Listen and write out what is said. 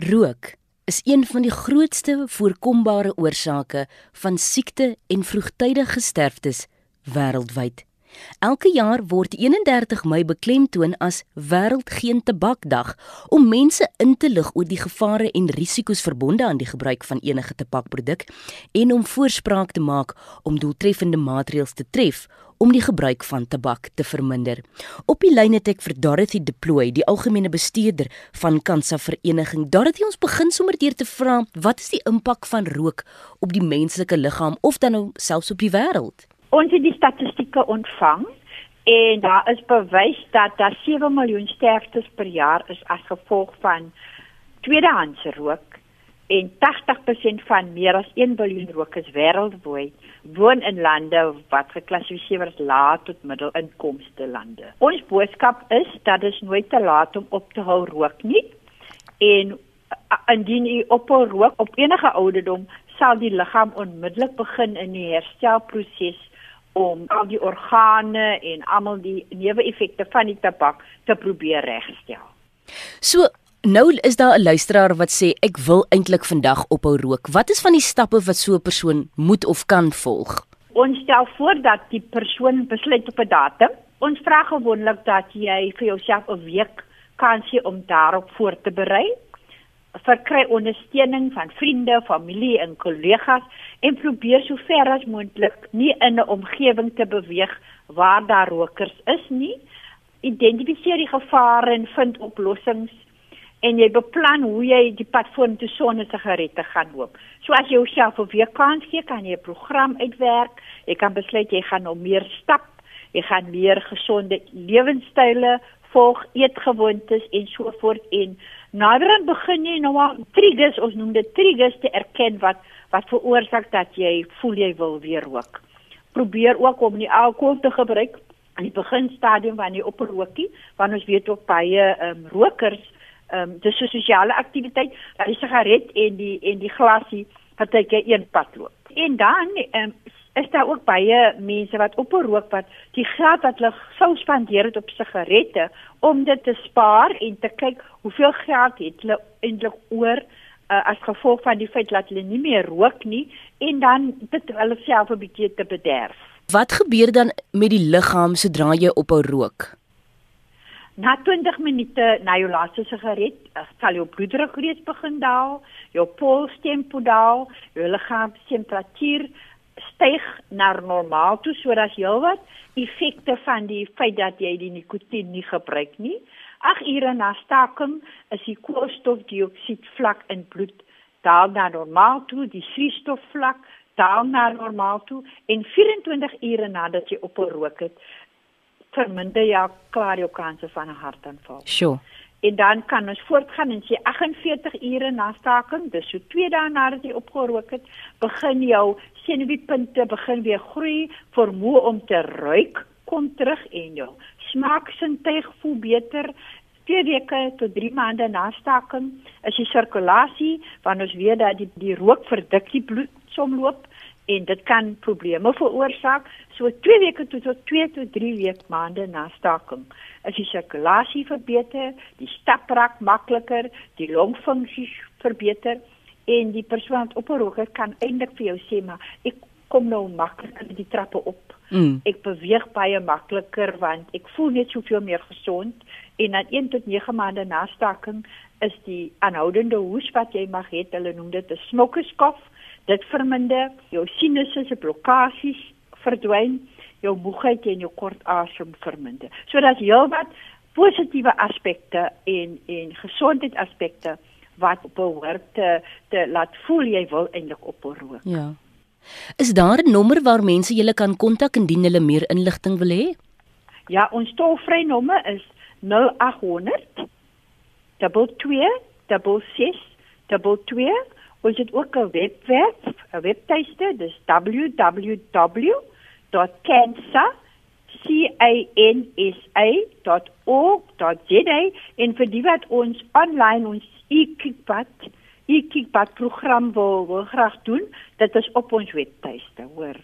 Rook is een van die grootste voorkombare oorsake van siekte en vroegtydige sterftes wêreldwyd. Elke jaar word 31 Mei beklemtoon as Wêreld Geen Tabakdag om mense in te lig oor die gevare en risiko's verbonde aan die gebruik van enige tabakproduk en om voorspraak te maak om doeltreffende maatreëls te tref om die gebruik van tabak te verminder. Op die lyn het ek vir Dorothy Deploy, die algemene bestuurder van Kansa Vereniging. Dorothy, ons begin sommer deur te vra, wat is die impak van rook op die menslike liggaam of dan nou selfs op die wêreld? Ons het die statistieke ontvang en daar is bewys dat daar 7 miljoen sterftes per jaar is as gevolg van tweedehandse rook en 80% van meer as 1 biljoen rokers wêreldwyd woon in lande wat geklassifiseer word as lae tot middelinkomste lande. Ons boodskap is dat dit nooit te laat om op te hou rook nie en indien u ophou rook op enige ouderdom sal die liggaam onmiddellik begin in die herstelproses om al die organe en almal die neeweffekte van die tabak te probeer regstel. So nou is daar 'n luisteraar wat sê ek wil eintlik vandag ophou rook. Wat is van die stappe wat so 'n persoon moet of kan volg? Ons stel voor dat die persoon besluit op 'n datum. Ons vra gewoonlik dat jy vir jouself 'n week kan sien om daarop voor te berei verkry ondersteuning van vriende, familie en kollegas en probeer so ver as moontlik nie in 'n omgewing te beweeg waar daar rokers is nie. Identifiseer die gevare en vind oplossings en jy beplan hoe jy die pad vorentoe sonder sigarette gaan loop. So as jy jouself op weer kans gee, kan jy 'n program uitwerk. Jy kan besluit jy gaan nou meer stap, jy gaan meer gesonde lewenstyle volg, eetgewoontes en so voort en naderhand begin jy nou al triggers, ons noem dit triggers te erken wat wat veroorsaak dat jy voel jy wil weer rook. Probeer ook om nie alkohol te gebruik aan die beginstadium wanneer jy oprookie, want ons weet ook baie ehm um, rokers ehm um, dis 'n sosiale aktiwiteit, dat die sigaret en die en die glasie partykeer een pad loop. En dan ehm um, is daar ook baie mense wat op rook wat die geld wat hulle sou spandeer het op sigarette om dit te spaar en te kyk hoeveel geld het hulle eintlik oor uh, as gevolg van die feit dat hulle nie meer rook nie en dan dit hulle self 'n bietjie te bederf. Wat gebeur dan met die liggaam sodra jy op 'n rook? Na 20 minute na jou laaste sigaret, uh, sal jou bloeddruk reeds begin daal, jou polstempo daal, jou liggaamstemperatuur styg na normaal toe sodat jy wat effekte van die feit dat jy die nikotien nie gebruik nie. 8 ure na staking is die koolstofdioksied vlak in bloed daal na normaal toe, die suurstofvlak daal na normaal toe en 24 ure nadat jy opgerook het, verminder jy klaar jou kanse van 'n hartaanval. Sure. En dan kan ons voortgaan en sê 48 ure na staking, dis so 2 dae nadat jy opgerook het, begin jou senuweepunte begin weer groei, vermoë om te ruik kom terug en jou smaaksintuig voel beter. 2 weke tot 3 maande na staking is die sirkulasie, want ons weet dat die die rook verdik die bloedsomloop en dit kan probleme veroorsaak. So 2 weke tot tot 2 tot 3 week maande na staking is die sirkulasie verbeter, die staprak makliker, die longfunksie verbeter en die persoon wat op 'n roker kan eintlik vir jou sê maar ek kom nou maklik in die trappe op. Mm. Ek beweeg baie makliker want ek voel net soveel meer gesond en na 1 tot 9 maande na staking is die aanhoudende hoes wat jy mag hê, hulle noem dit 'n smokkerskof dit verminder jou sinusse se blokkades verdwyn jou moegheid en jou kort asem verminder. So dat jy wat positiewe aspekte en en gesondheidsaspekte wat behoort te, te laat voel jy wil eintlik oproep. Ja. Is daar 'n nommer waar mense julle kan kontak indien hulle meer inligting wil hê? Ja ons tolvrye nommer is 0800 22 66 22 Ons het ook 'n webwerf, 'n webtuiste, dis www.cansa.org.za en vir die wat ons aanlyn ons e-kickpad e-kickpad program wil, wil graag doen, dit is op ons webtuiste, hoor.